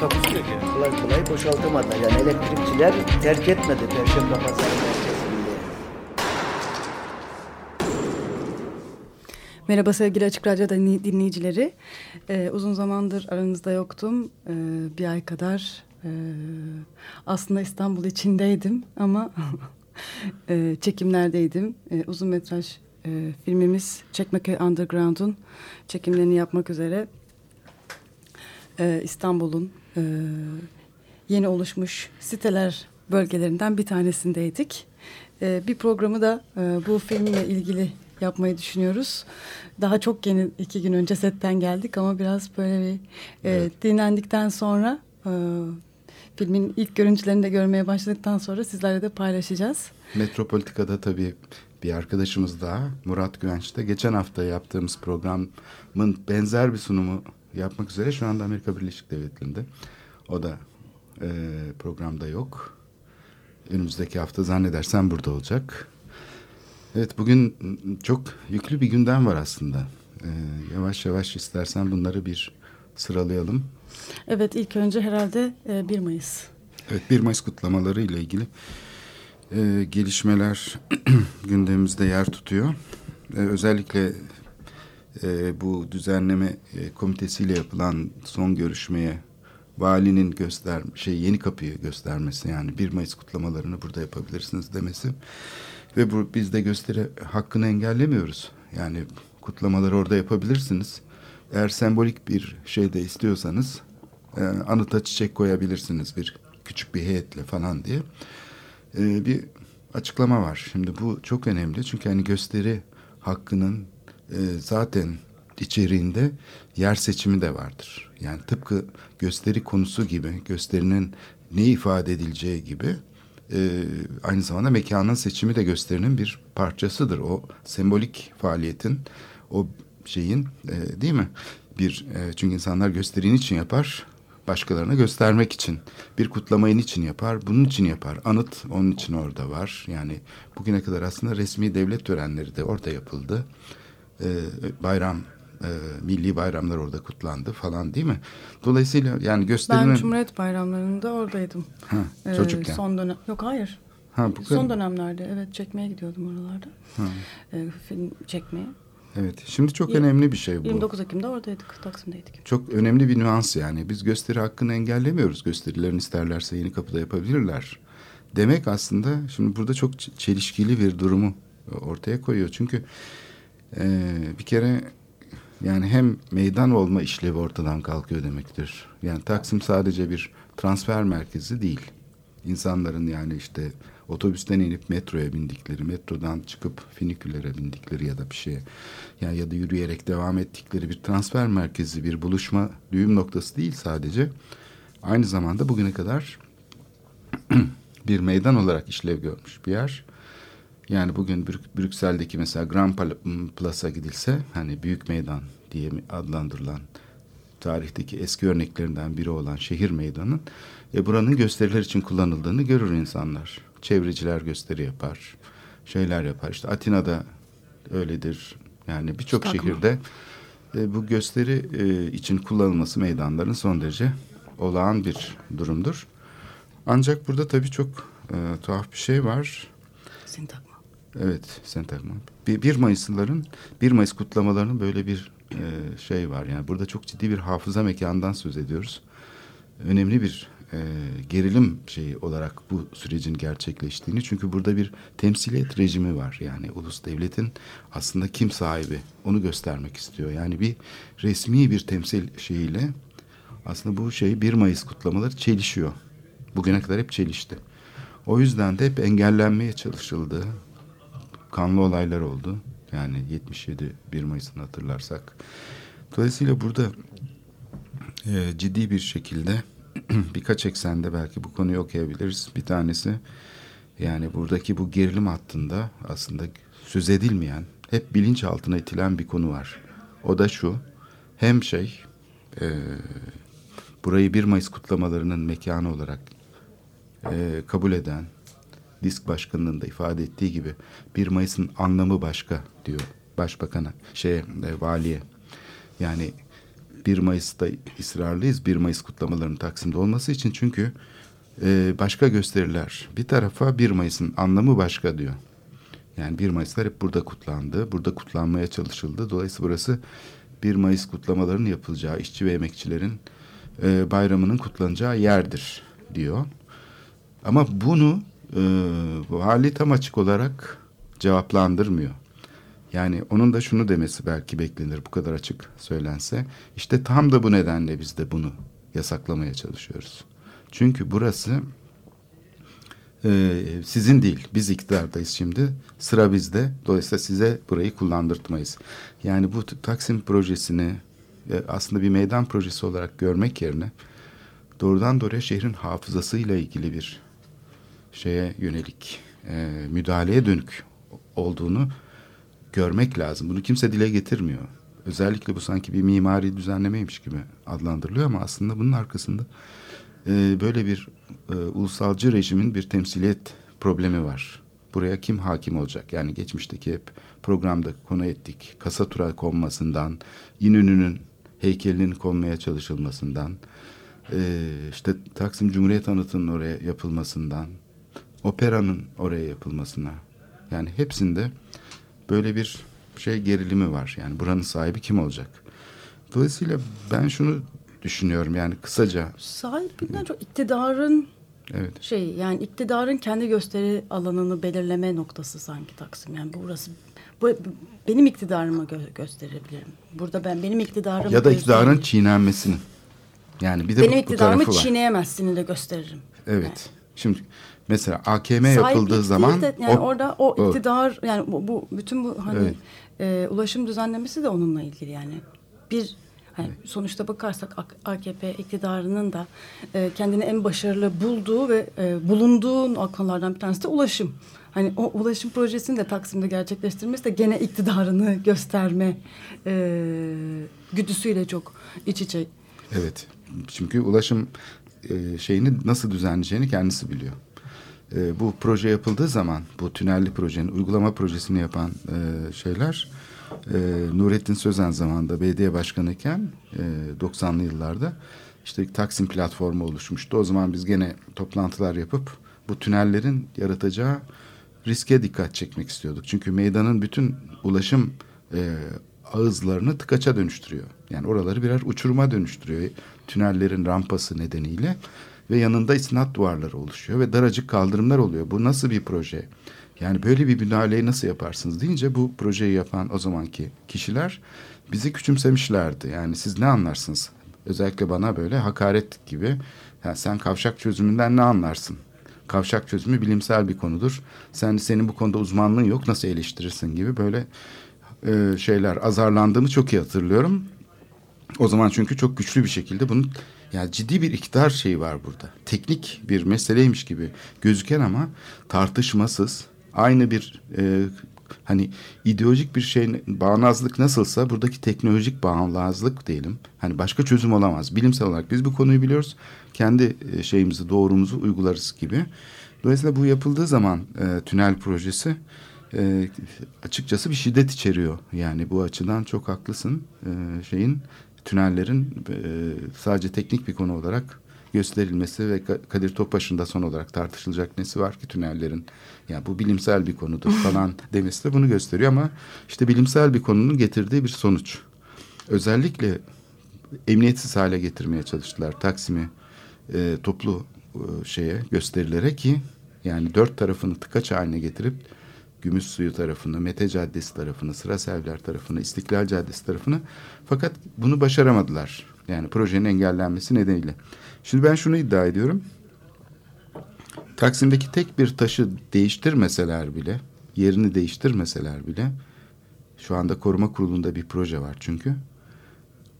Takusu yok yani. kolay kolay boşaltamadılar. Yani elektrikçiler terk etmedi Perşembe Pazarı merkezini. Merhaba sevgili Açık Radyo dinley- dinleyicileri. Ee, uzun zamandır aranızda yoktum. Ee, bir ay kadar e, aslında İstanbul içindeydim ama e, çekimlerdeydim. E, uzun metraj e, filmimiz Çekmeköy Underground'un çekimlerini yapmak üzere e, İstanbul'un e, yeni oluşmuş siteler bölgelerinden bir tanesindeydik. E, bir programı da e, bu filmle ilgili yapmayı düşünüyoruz. Daha çok yeni iki gün önce setten geldik ama biraz böyle bir e, dinlendikten sonra e, filmin ilk görüntülerini de görmeye başladıktan sonra sizlerle de paylaşacağız. Metropolitika'da tabii bir arkadaşımız daha Murat Güvenç de geçen hafta yaptığımız programın benzer bir sunumu yapmak üzere şu anda Amerika Birleşik Devletleri'nde. O da e, programda yok. Önümüzdeki hafta zannedersem burada olacak. Evet bugün çok yüklü bir gündem var aslında. E, yavaş yavaş istersen bunları bir sıralayalım. Evet ilk önce herhalde e, 1 Mayıs. Evet 1 Mayıs kutlamaları ile ilgili e, gelişmeler gündemimizde yer tutuyor. E, özellikle e, bu düzenleme e, komitesiyle yapılan son görüşmeye valinin göster şey yeni kapıyı göstermesi yani 1 Mayıs kutlamalarını burada yapabilirsiniz demesi ve bu biz de gösteri hakkını engellemiyoruz. Yani kutlamaları orada yapabilirsiniz. Eğer sembolik bir şey de istiyorsanız e, anıta çiçek koyabilirsiniz bir küçük bir heyetle falan diye e, bir açıklama var. Şimdi bu çok önemli çünkü hani gösteri hakkının e, zaten içeriğinde yer seçimi de vardır. Yani tıpkı gösteri konusu gibi gösterinin ne ifade edileceği gibi e, aynı zamanda mekanın seçimi de gösterinin bir parçasıdır. O sembolik faaliyetin o şeyin e, değil mi? Bir e, çünkü insanlar gösterinin için yapar başkalarına göstermek için bir kutlamayın için yapar bunun için yapar anıt onun için orada var yani bugüne kadar aslında resmi devlet törenleri de orada yapıldı ee, bayram e, milli bayramlar orada kutlandı falan değil mi dolayısıyla yani gösterinin Ben Cumhuriyet Bayramları'nda oradaydım. ha, Ee, çocukken Son dönem yok hayır. ha, bu Son kadar. dönemlerde evet çekmeye gidiyordum oralarda. Ee, film çekmeye. evet şimdi çok Yirmi- önemli bir şey bu 29 Ekim'de oradaydık, Taksim'deydik. Çok önemli bir nüans yani. Biz gösteri hakkını engellemiyoruz. Gösterilerini isterlerse yeni kapıda yapabilirler. Demek aslında şimdi burada çok çelişkili bir durumu ortaya koyuyor. Çünkü e, bir kere yani hem meydan olma işlevi ortadan kalkıyor demektir. Yani Taksim sadece bir transfer merkezi değil. İnsanların yani işte otobüsten inip metroya bindikleri, metrodan çıkıp finiküllere bindikleri ya da bir şeye yani ya da yürüyerek devam ettikleri bir transfer merkezi, bir buluşma düğüm noktası değil sadece. Aynı zamanda bugüne kadar bir meydan olarak işlev görmüş bir yer. Yani bugün Brük- Brüksel'deki mesela Grand Plaza gidilse hani büyük meydan diye adlandırılan tarihteki eski örneklerinden biri olan şehir meydanı e, buranın gösteriler için kullanıldığını görür insanlar. Çevreciler gösteri yapar, şeyler yapar. İşte Atina'da öyledir. Yani birçok şehirde e, bu gösteri e, için kullanılması meydanların son derece olağan bir durumdur. Ancak burada tabii çok e, tuhaf bir şey var. Sintagma. Evet, Sentagma. Bir, 1 Mayıslıların, 1 Mayıs kutlamalarının böyle bir e, şey var. Yani burada çok ciddi bir hafıza mekanından söz ediyoruz. Önemli bir e, gerilim şeyi olarak bu sürecin gerçekleştiğini. Çünkü burada bir temsiliyet rejimi var. Yani ulus devletin aslında kim sahibi onu göstermek istiyor. Yani bir resmi bir temsil şeyiyle aslında bu şey 1 Mayıs kutlamaları çelişiyor. Bugüne kadar hep çelişti. O yüzden de hep engellenmeye çalışıldı kanlı olaylar oldu. Yani 77 1 Mayıs'ını hatırlarsak. Dolayısıyla burada e, ciddi bir şekilde birkaç eksende belki bu konuyu okuyabiliriz. Bir tanesi yani buradaki bu gerilim hattında aslında söz edilmeyen, hep bilinç altına itilen bir konu var. O da şu, hem şey, e, burayı 1 Mayıs kutlamalarının mekanı olarak e, kabul eden, disk başkanlığında ifade ettiği gibi 1 Mayıs'ın anlamı başka diyor başbakana, şeye, e, valiye. Yani 1 Mayıs'ta ısrarlıyız 1 Mayıs kutlamalarının Taksim'de olması için çünkü e, başka gösteriler. Bir tarafa 1 Mayıs'ın anlamı başka diyor. Yani 1 Mayıs'lar hep burada kutlandı. Burada kutlanmaya çalışıldı. Dolayısıyla burası 1 Mayıs kutlamalarının yapılacağı işçi ve emekçilerin e, bayramının kutlanacağı yerdir diyor. Ama bunu e, vali tam açık olarak cevaplandırmıyor. Yani onun da şunu demesi belki beklenir bu kadar açık söylense. İşte tam da bu nedenle biz de bunu yasaklamaya çalışıyoruz. Çünkü burası e, sizin değil. Biz iktidardayız şimdi. Sıra bizde. Dolayısıyla size burayı kullandırtmayız. Yani bu Taksim projesini e, aslında bir meydan projesi olarak görmek yerine doğrudan doğruya şehrin hafızasıyla ilgili bir şeye yönelik e, müdahaleye dönük olduğunu görmek lazım. Bunu kimse dile getirmiyor. Özellikle bu sanki bir mimari düzenlemeymiş gibi adlandırılıyor ama aslında bunun arkasında e, böyle bir e, ulusalcı rejimin bir temsiliyet problemi var. Buraya kim hakim olacak? Yani geçmişteki hep programda konu ettik. Kasatura konmasından, İnönü'nün heykelinin konmaya çalışılmasından, e, işte Taksim Cumhuriyet Anıtı'nın oraya yapılmasından, operanın oraya yapılmasına. Yani hepsinde böyle bir şey gerilimi var. Yani buranın sahibi kim olacak? Dolayısıyla ben şunu düşünüyorum yani kısaca. Sahibinden çok iktidarın Evet. şey yani iktidarın kendi gösteri alanını belirleme noktası sanki Taksim. Yani burası bu, benim iktidarımı gö- gösterebilirim. Burada ben benim iktidarımı Ya da iktidarın göstereyim. çiğnenmesinin. Yani bir de benim bu, bu iktidarımı çiğneyemezsini de gösteririm. Evet. Şimdi mesela AKM yapıldığı zaman de yani o- orada o o- iktidar yani bu, bu bütün bu hani Evet. e, ulaşım düzenlemesi de onunla ilgili yani. Bir hani sonuçta bakarsak AKP iktidarının da e, kendini en başarılı bulduğu ve e, bulunduğu konulardan bir tanesi de ulaşım. Hani o ulaşım projesini de Taksim'de gerçekleştirmesi de gene iktidarını gösterme e, güdüsüyle çok iç içe. Evet. Çünkü ulaşım e, şeyini nasıl düzenleyeceğini kendisi biliyor. E, bu proje yapıldığı zaman bu tünelli projenin uygulama projesini yapan e, şeyler e, Nurettin Sözen zamanında belediye başkanıyken e, 90'lı yıllarda işte Taksim platformu oluşmuştu. O zaman biz gene toplantılar yapıp bu tünellerin yaratacağı riske dikkat çekmek istiyorduk. Çünkü meydanın bütün ulaşım e, ağızlarını tıkaça dönüştürüyor. Yani oraları birer uçuruma dönüştürüyor. Tünellerin rampası nedeniyle ve yanında isnat duvarları oluşuyor ve daracık kaldırımlar oluyor. Bu nasıl bir proje? Yani böyle bir müdahaleyi nasıl yaparsınız deyince bu projeyi yapan o zamanki kişiler bizi küçümsemişlerdi. Yani siz ne anlarsınız? Özellikle bana böyle hakaret gibi. Yani sen kavşak çözümünden ne anlarsın? Kavşak çözümü bilimsel bir konudur. Sen senin bu konuda uzmanlığın yok nasıl eleştirirsin gibi böyle e, şeyler azarlandığımı çok iyi hatırlıyorum. O zaman çünkü çok güçlü bir şekilde bunun yani ciddi bir iktidar şeyi var burada. Teknik bir meseleymiş gibi gözüken ama tartışmasız aynı bir e, hani ideolojik bir şey bağnazlık nasılsa buradaki teknolojik bağnazlık diyelim. Hani başka çözüm olamaz. Bilimsel olarak biz bu konuyu biliyoruz. Kendi e, şeyimizi doğrumuzu uygularız gibi. Dolayısıyla bu yapıldığı zaman e, tünel projesi e, açıkçası bir şiddet içeriyor. Yani bu açıdan çok haklısın. E, şeyin tünellerin e, sadece teknik bir konu olarak gösterilmesi ve Ka- Kadir Topbaş'ın da son olarak tartışılacak nesi var ki tünellerin ya bu bilimsel bir konudur falan demesi de bunu gösteriyor ama işte bilimsel bir konunun getirdiği bir sonuç. Özellikle emniyetsiz hale getirmeye çalıştılar Taksim'i e, toplu e, şeye gösterilere ki yani dört tarafını tıkaç haline getirip Gümüşsuyu tarafını, Mete Caddesi tarafını, Sıra Sevler tarafını, İstiklal Caddesi tarafını fakat bunu başaramadılar. Yani projenin engellenmesi nedeniyle. Şimdi ben şunu iddia ediyorum. Taksim'deki tek bir taşı değiştirmeseler bile, yerini değiştirmeseler bile şu anda koruma kurulunda bir proje var çünkü.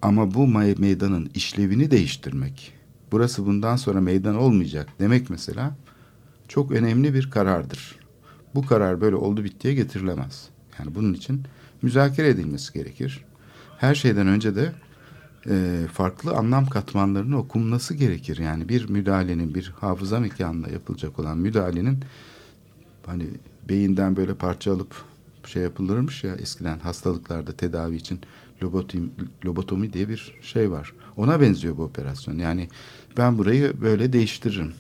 Ama bu meydanın işlevini değiştirmek burası bundan sonra meydan olmayacak demek mesela çok önemli bir karardır. Bu karar böyle oldu bittiye getirilemez. Yani bunun için müzakere edilmesi gerekir. Her şeyden önce de e, farklı anlam katmanlarının okunması gerekir. Yani bir müdahalenin, bir hafıza mekanında yapılacak olan müdahalenin hani beyinden böyle parça alıp şey yapılırmış ya eskiden hastalıklarda tedavi için lobotomi, lobotomi diye bir şey var. Ona benziyor bu operasyon. Yani ben burayı böyle değiştiririm.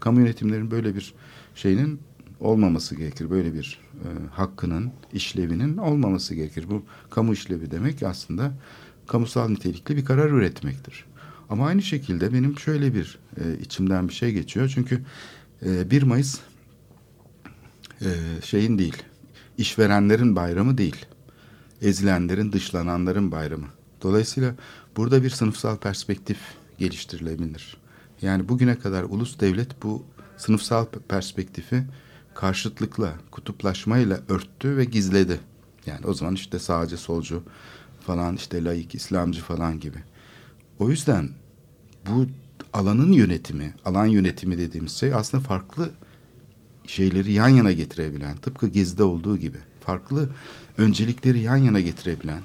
Kamu yönetimlerin böyle bir şeyinin olmaması gerekir. Böyle bir e, hakkının, işlevinin olmaması gerekir. Bu kamu işlevi demek aslında kamusal nitelikli bir karar üretmektir. Ama aynı şekilde benim şöyle bir e, içimden bir şey geçiyor. Çünkü e, 1 Mayıs e, şeyin değil, işverenlerin bayramı değil. Ezilenlerin, dışlananların bayramı. Dolayısıyla burada bir sınıfsal perspektif geliştirilebilir. Yani bugüne kadar ulus devlet bu sınıfsal perspektifi karşıtlıkla, kutuplaşmayla örttü ve gizledi. Yani o zaman işte sağcı, solcu falan işte laik, İslamcı falan gibi. O yüzden bu alanın yönetimi, alan yönetimi dediğimiz şey aslında farklı şeyleri yan yana getirebilen, tıpkı Gezi'de olduğu gibi farklı öncelikleri yan yana getirebilen,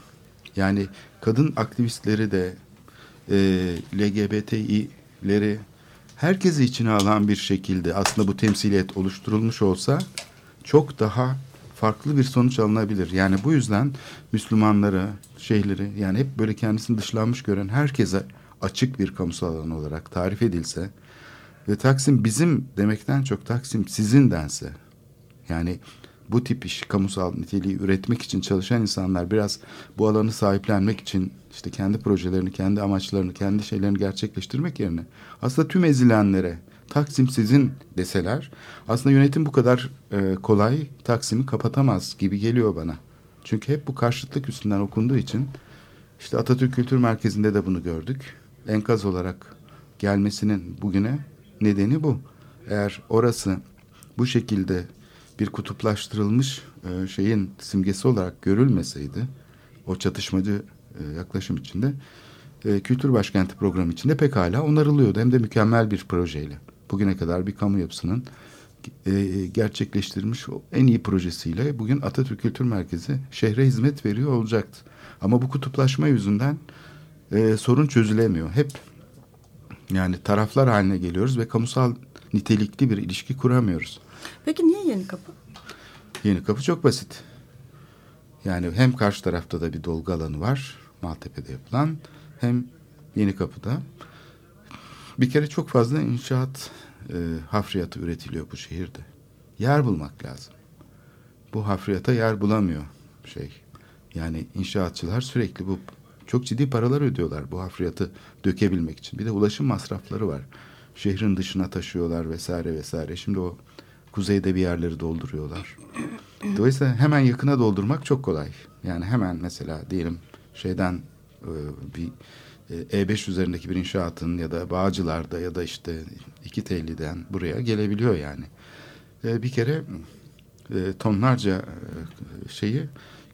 yani kadın aktivistleri de e, LGBTİ'leri herkesi içine alan bir şekilde aslında bu temsiliyet oluşturulmuş olsa çok daha farklı bir sonuç alınabilir. Yani bu yüzden Müslümanlara, şeyleri yani hep böyle kendisini dışlanmış gören herkese açık bir kamusal alan olarak tarif edilse ve Taksim bizim demekten çok Taksim sizin dense yani bu tip iş kamusal niteliği üretmek için çalışan insanlar biraz bu alanı sahiplenmek için işte kendi projelerini, kendi amaçlarını, kendi şeylerini gerçekleştirmek yerine aslında tüm ezilenlere Taksim sizin deseler aslında yönetim bu kadar e, kolay Taksim'i kapatamaz gibi geliyor bana. Çünkü hep bu karşıtlık üstünden okunduğu için işte Atatürk Kültür Merkezi'nde de bunu gördük. Enkaz olarak gelmesinin bugüne nedeni bu. Eğer orası bu şekilde bir kutuplaştırılmış e, şeyin simgesi olarak görülmeseydi o çatışmacı e, yaklaşım içinde e, Kültür Başkenti programı içinde pekala onarılıyordu. Hem de mükemmel bir projeyle. Bugüne kadar bir kamu yapısının e, gerçekleştirilmiş en iyi projesiyle bugün Atatürk Kültür Merkezi şehre hizmet veriyor olacaktı. Ama bu kutuplaşma yüzünden e, sorun çözülemiyor. Hep yani taraflar haline geliyoruz ve kamusal nitelikli bir ilişki kuramıyoruz. Peki niye yeni kapı? Yeni kapı çok basit. Yani hem karşı tarafta da bir dolgu alanı var. Maltepe'de yapılan. Hem yeni kapıda. Bir kere çok fazla inşaat e, hafriyatı üretiliyor bu şehirde. Yer bulmak lazım. Bu hafriyata yer bulamıyor şey. Yani inşaatçılar sürekli bu çok ciddi paralar ödüyorlar bu hafriyatı dökebilmek için. Bir de ulaşım masrafları var. Şehrin dışına taşıyorlar vesaire vesaire. Şimdi o kuzeyde bir yerleri dolduruyorlar. Dolayısıyla hemen yakına doldurmak çok kolay. Yani hemen mesela diyelim şeyden e, bir E5 üzerindeki bir inşaatın ya da Bağcılar'da ya da işte iki telliden buraya gelebiliyor yani. E, bir kere e, tonlarca şeyi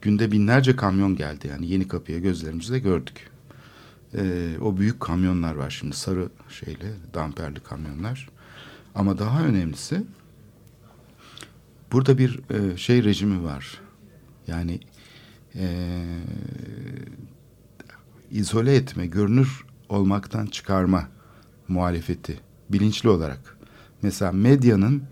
günde binlerce kamyon geldi yani yeni kapıya gözlerimizle gördük. o büyük kamyonlar var şimdi sarı şeyle damperli kamyonlar. Ama daha önemlisi burada bir şey rejimi var. Yani e, izole etme, görünür olmaktan çıkarma muhalefeti bilinçli olarak. Mesela medyanın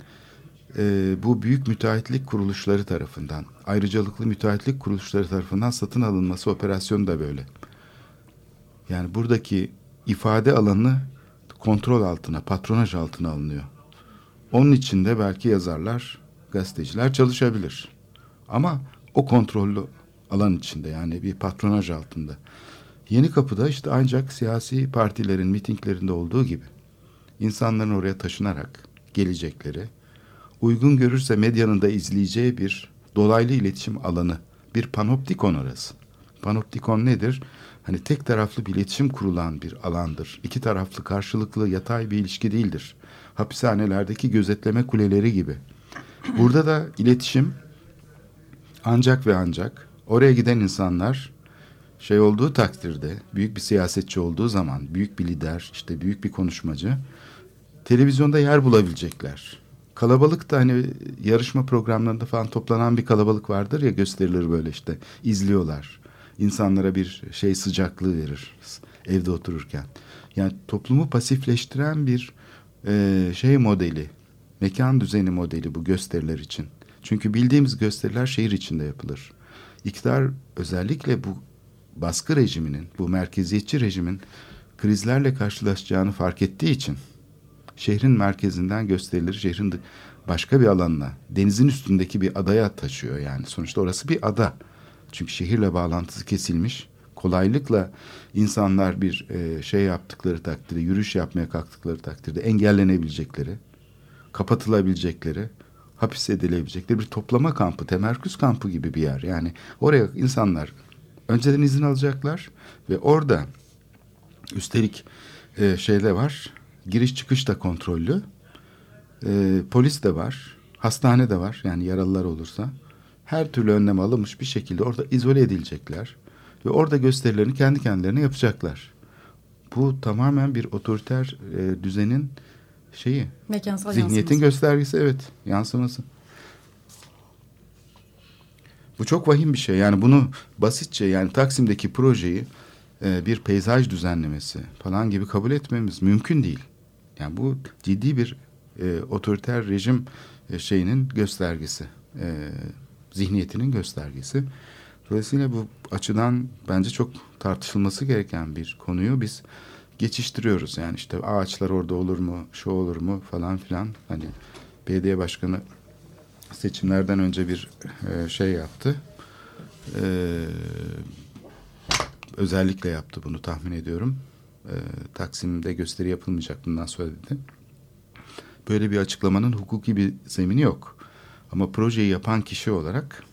e, bu büyük müteahhitlik kuruluşları tarafından, ayrıcalıklı müteahhitlik kuruluşları tarafından satın alınması operasyonu da böyle. Yani buradaki ifade alanı kontrol altına, patronaj altına alınıyor. Onun içinde belki yazarlar, gazeteciler çalışabilir. Ama o kontrollü alan içinde yani bir patronaj altında. Yeni Kapı'da işte ancak siyasi partilerin mitinglerinde olduğu gibi insanların oraya taşınarak gelecekleri, uygun görürse medyanın da izleyeceği bir dolaylı iletişim alanı, bir panoptikon orası. Panoptikon nedir? Hani tek taraflı bir iletişim kurulan bir alandır. İki taraflı karşılıklı yatay bir ilişki değildir. Hapishanelerdeki gözetleme kuleleri gibi. Burada da iletişim ancak ve ancak oraya giden insanlar şey olduğu takdirde, büyük bir siyasetçi olduğu zaman, büyük bir lider, işte büyük bir konuşmacı televizyonda yer bulabilecekler. Kalabalık da hani yarışma programlarında falan toplanan bir kalabalık vardır ya gösterilir böyle işte izliyorlar. İnsanlara bir şey sıcaklığı verir evde otururken. Yani toplumu pasifleştiren bir e, şey modeli, mekan düzeni modeli bu gösteriler için. Çünkü bildiğimiz gösteriler şehir içinde yapılır. İktidar özellikle bu baskı rejiminin, bu merkeziyetçi rejimin krizlerle karşılaşacağını fark ettiği için şehrin merkezinden gösterileri şehrin başka bir alanına, denizin üstündeki bir adaya taşıyor yani. Sonuçta orası bir ada. Çünkü şehirle bağlantısı kesilmiş. Kolaylıkla insanlar bir şey yaptıkları takdirde, yürüyüş yapmaya kalktıkları takdirde engellenebilecekleri, kapatılabilecekleri, hapis edilebilecekleri bir toplama kampı, temerküz kampı gibi bir yer. Yani oraya insanlar önceden izin alacaklar ve orada üstelik e, şeyde var, giriş çıkış da kontrollü, e, polis de var, hastane de var yani yaralılar olursa. Her türlü önlem alınmış bir şekilde orada izole edilecekler ve orada gösterilerini kendi kendilerine yapacaklar. Bu tamamen bir otoriter e, düzenin şeyi. Mekansal Zihniyetin yansıması. göstergesi evet yansıması. Bu çok vahim bir şey. Yani bunu basitçe yani Taksim'deki projeyi e, bir peyzaj düzenlemesi falan gibi kabul etmemiz mümkün değil. Yani bu ciddi bir e, otoriter rejim e, şeyinin göstergesi. E, zihniyetinin göstergesi. Dolayısıyla bu açıdan bence çok tartışılması gereken bir konuyu biz geçiştiriyoruz. Yani işte ağaçlar orada olur mu, şu olur mu falan filan. Hani belediye başkanı seçimlerden önce bir e, şey yaptı. E, özellikle yaptı bunu tahmin ediyorum. E, Taksim'de gösteri yapılmayacak bundan sonra dedi. Böyle bir açıklamanın hukuki bir zemini yok. Ama projeyi yapan kişi olarak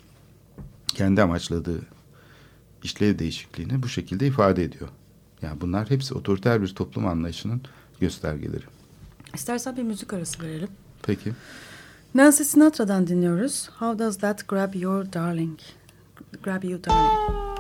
kendi amaçladığı işlev değişikliğini bu şekilde ifade ediyor. Yani bunlar hepsi otoriter bir toplum anlayışının göstergeleri. İstersen bir müzik arası verelim. Peki. Nancy Sinatra'dan dinliyoruz. How does that grab your darling? Grab you darling.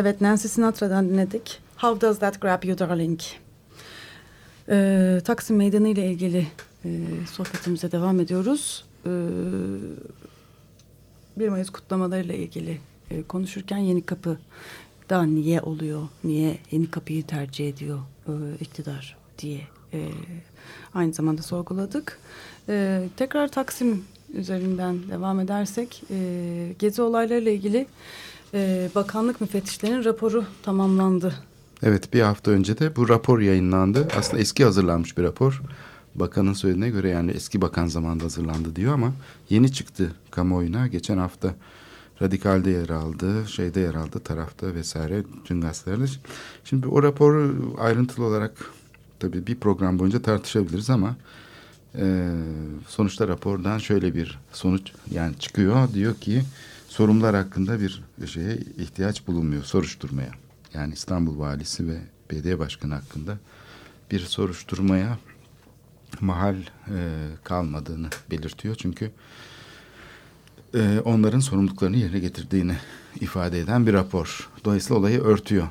Evet Nancy Sinatra'dan dinledik. How does that grab you darling? Ee, Taksim Meydanı ile ilgili e, sohbetimize devam ediyoruz. Ee, 1 Mayıs kutlamalarıyla ilgili e, konuşurken Yeni Kapı da niye oluyor, niye Yeni Kapı'yı tercih ediyor e, iktidar diye e, aynı zamanda sorguladık. E, tekrar Taksim üzerinden devam edersek e, gezi olaylarıyla ilgili e, bakanlık müfettişlerinin raporu tamamlandı. Evet bir hafta önce de bu rapor yayınlandı. Aslında eski hazırlanmış bir rapor. Bakanın söylediğine göre yani eski bakan zamanında hazırlandı diyor ama yeni çıktı kamuoyuna. Geçen hafta Radikal'de yer aldı, şeyde yer aldı, tarafta vesaire, tüm gazetelerde. Şimdi o raporu ayrıntılı olarak tabii bir program boyunca tartışabiliriz ama e, sonuçta rapordan şöyle bir sonuç yani çıkıyor. Diyor ki sorumlular hakkında bir şeye ihtiyaç bulunmuyor, soruşturmaya. Yani İstanbul Valisi ve belediye başkanı hakkında bir soruşturmaya mahal e, kalmadığını belirtiyor. Çünkü e, onların sorumluluklarını yerine getirdiğini ifade eden bir rapor. Dolayısıyla olayı örtüyor.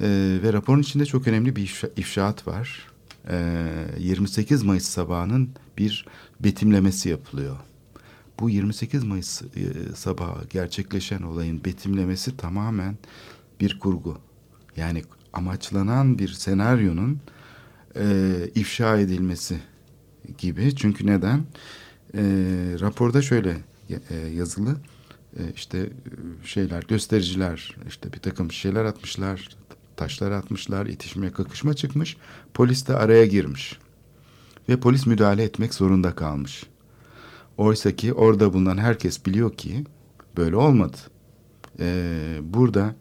E, ve raporun içinde çok önemli bir ifşa, ifşaat var. E, 28 Mayıs sabahının bir betimlemesi yapılıyor. Bu 28 Mayıs e, sabahı gerçekleşen olayın betimlemesi tamamen bir kurgu. Yani amaçlanan bir senaryonun e, ifşa edilmesi gibi. Çünkü neden? E, raporda şöyle e, yazılı e, işte e, şeyler göstericiler işte bir takım şeyler atmışlar taşlar atmışlar itişmeye kakışma çıkmış polis de araya girmiş ve polis müdahale etmek zorunda kalmış. Oysa ki orada bulunan herkes biliyor ki böyle olmadı. Ee, burada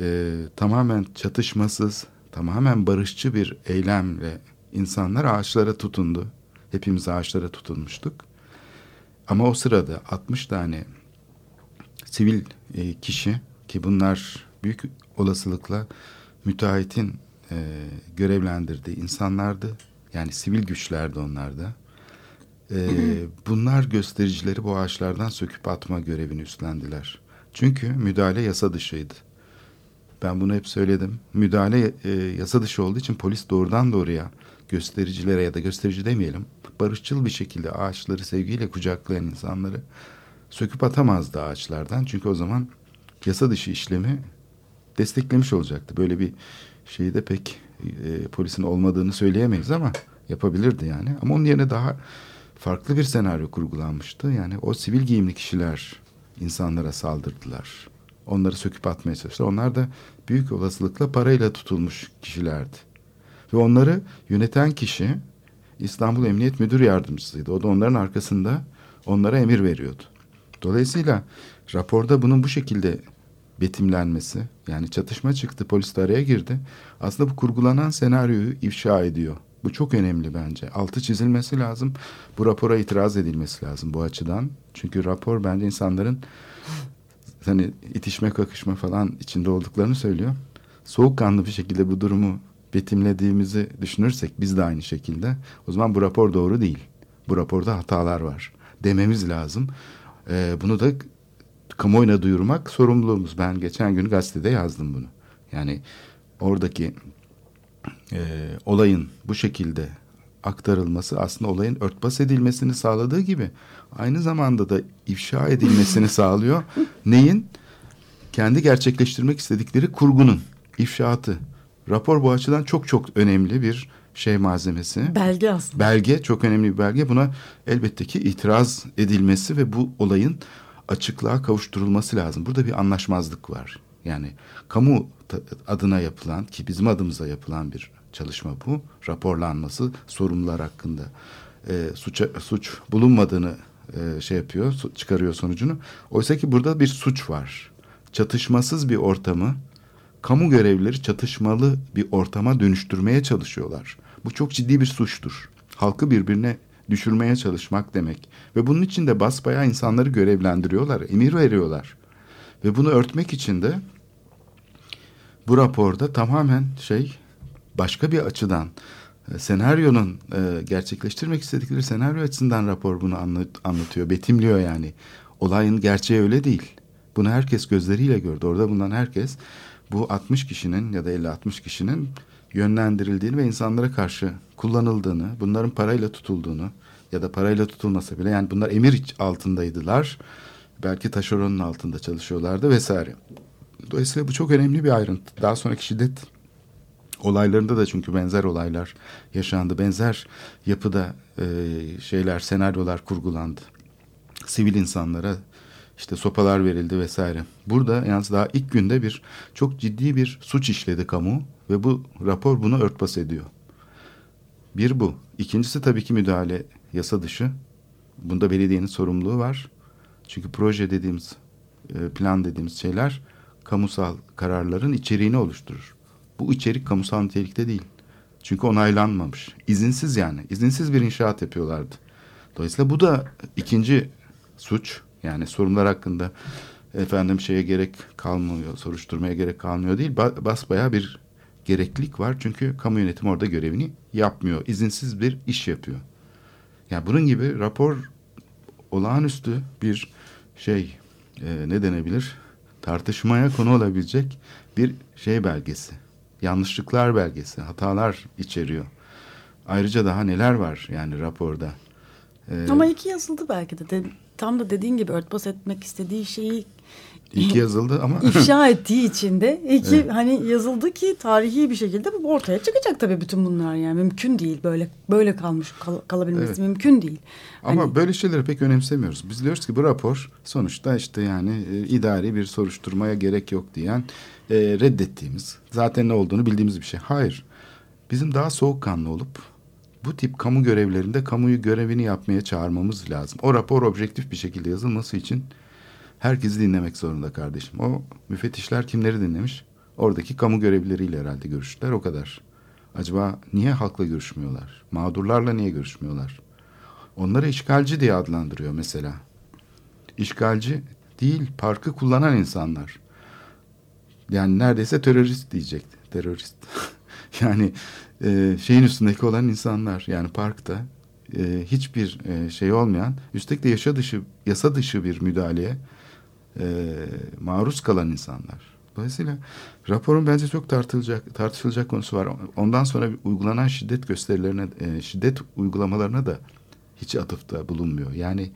e, tamamen çatışmasız, tamamen barışçı bir eylemle insanlar ağaçlara tutundu. Hepimiz ağaçlara tutunmuştuk. Ama o sırada 60 tane sivil e, kişi ki bunlar büyük olasılıkla müteahhitin e, görevlendirdiği insanlardı. Yani sivil güçlerdi onlarda. E, bunlar göstericileri bu ağaçlardan söküp atma görevini üstlendiler. Çünkü müdahale yasa dışıydı. Ben bunu hep söyledim. Müdahale e, yasa dışı olduğu için polis doğrudan doğruya göstericilere ya da gösterici demeyelim barışçıl bir şekilde ağaçları sevgiyle kucaklayan insanları söküp atamazdı ağaçlardan. Çünkü o zaman yasa dışı işlemi desteklemiş olacaktı. Böyle bir şeyi de pek e, polisin olmadığını söyleyemeyiz ama yapabilirdi yani. Ama onun yerine daha farklı bir senaryo kurgulanmıştı. Yani o sivil giyimli kişiler insanlara saldırdılar. Onları söküp atmaya çalıştılar. Onlar da büyük olasılıkla parayla tutulmuş kişilerdi. Ve onları yöneten kişi İstanbul Emniyet Müdür Yardımcısıydı. O da onların arkasında onlara emir veriyordu. Dolayısıyla raporda bunun bu şekilde betimlenmesi yani çatışma çıktı polis de araya girdi. Aslında bu kurgulanan senaryoyu ifşa ediyor. Bu çok önemli bence. Altı çizilmesi lazım. Bu rapora itiraz edilmesi lazım bu açıdan. Çünkü rapor bence insanların hani itişme kakışma falan içinde olduklarını söylüyor. Soğukkanlı bir şekilde bu durumu betimlediğimizi düşünürsek biz de aynı şekilde o zaman bu rapor doğru değil. Bu raporda hatalar var dememiz lazım. Ee, bunu da kamuoyuna duyurmak sorumluluğumuz. Ben geçen gün gazetede yazdım bunu. Yani oradaki e, olayın bu şekilde aktarılması aslında olayın örtbas edilmesini sağladığı gibi aynı zamanda da ifşa edilmesini sağlıyor. Neyin? Kendi gerçekleştirmek istedikleri kurgunun ifşaatı. Rapor bu açıdan çok çok önemli bir şey malzemesi. Belge aslında. Belge çok önemli bir belge. Buna elbette ki itiraz edilmesi ve bu olayın açıklığa kavuşturulması lazım. Burada bir anlaşmazlık var. Yani kamu adına yapılan ki bizim adımıza yapılan bir çalışma bu. Raporlanması sorumlular hakkında e, suça, suç bulunmadığını e, şey yapıyor, çıkarıyor sonucunu. Oysa ki burada bir suç var. Çatışmasız bir ortamı kamu görevlileri çatışmalı bir ortama dönüştürmeye çalışıyorlar. Bu çok ciddi bir suçtur. Halkı birbirine düşürmeye çalışmak demek. Ve bunun için de basbayağı insanları görevlendiriyorlar, emir veriyorlar. Ve bunu örtmek için de bu raporda tamamen şey başka bir açıdan e, senaryonun e, gerçekleştirmek istedikleri senaryo açısından rapor bunu anlat, anlatıyor, betimliyor yani. Olayın gerçeği öyle değil. Bunu herkes gözleriyle gördü. Orada bulunan herkes bu 60 kişinin ya da 50-60 kişinin yönlendirildiğini ve insanlara karşı kullanıldığını, bunların parayla tutulduğunu ya da parayla tutulmasa bile yani bunlar emir altındaydılar. Belki taşeronun altında çalışıyorlardı vesaire. Dolayısıyla bu çok önemli bir ayrıntı. Daha sonraki şiddet olaylarında da çünkü benzer olaylar yaşandı. Benzer yapıda e, şeyler, senaryolar kurgulandı. Sivil insanlara işte sopalar verildi vesaire. Burada yalnız daha ilk günde bir çok ciddi bir suç işledi kamu ve bu rapor bunu örtbas ediyor. Bir bu. İkincisi tabii ki müdahale yasa dışı. Bunda belediyenin sorumluluğu var. Çünkü proje dediğimiz, e, plan dediğimiz şeyler kamusal kararların içeriğini oluşturur. Bu içerik kamusal nitelikte değil. Çünkü onaylanmamış. İzinsiz yani. İzinsiz bir inşaat yapıyorlardı. Dolayısıyla bu da ikinci suç. Yani sorunlar hakkında efendim şeye gerek kalmıyor, soruşturmaya gerek kalmıyor değil. Ba- basbayağı bir gereklilik var. Çünkü kamu yönetimi orada görevini yapmıyor. İzinsiz bir iş yapıyor. Yani bunun gibi rapor olağanüstü bir şey e, ne denebilir? Tartışmaya konu olabilecek bir şey belgesi. Yanlışlıklar belgesi, hatalar içeriyor. Ayrıca daha neler var yani raporda? Ee, Ama iki yazıldı belki de. de. Tam da dediğin gibi örtbas etmek istediği şeyi İlk yazıldı ama ifşa ettiği için de iki hani yazıldı ki tarihi bir şekilde bu ortaya çıkacak tabii bütün bunlar yani mümkün değil böyle böyle kalmış kal- kalabilmesi Evet. mümkün değil. ama Hani- böyle şeyleri pek önemsemiyoruz. Biz diyoruz ki bu rapor sonuçta işte yani e, idari bir soruşturmaya gerek yok diyen e, reddettiğimiz zaten ne olduğunu bildiğimiz bir şey. Hayır. Bizim daha soğukkanlı olup bu tip kamu görevlerinde kamuyu görevini yapmaya çağırmamız lazım. O rapor objektif bir şekilde yazılması için herkesi dinlemek zorunda kardeşim. O müfettişler kimleri dinlemiş? Oradaki kamu görevlileriyle herhalde görüştüler o kadar. Acaba niye halkla görüşmüyorlar? Mağdurlarla niye görüşmüyorlar? Onları işgalci diye adlandırıyor mesela. İşgalci değil, parkı kullanan insanlar. Yani neredeyse terörist diyecekti. Terörist. yani e, şeyin üstündeki olan insanlar. Yani parkta e, hiçbir e, şey olmayan, üstelik de yaşa dışı, yasa dışı bir müdahaleye e, maruz kalan insanlar. Dolayısıyla raporun bence çok tartılacak tartışılacak konusu var. Ondan sonra uygulanan şiddet gösterilerine, e, şiddet uygulamalarına da hiç atıfta bulunmuyor. Yani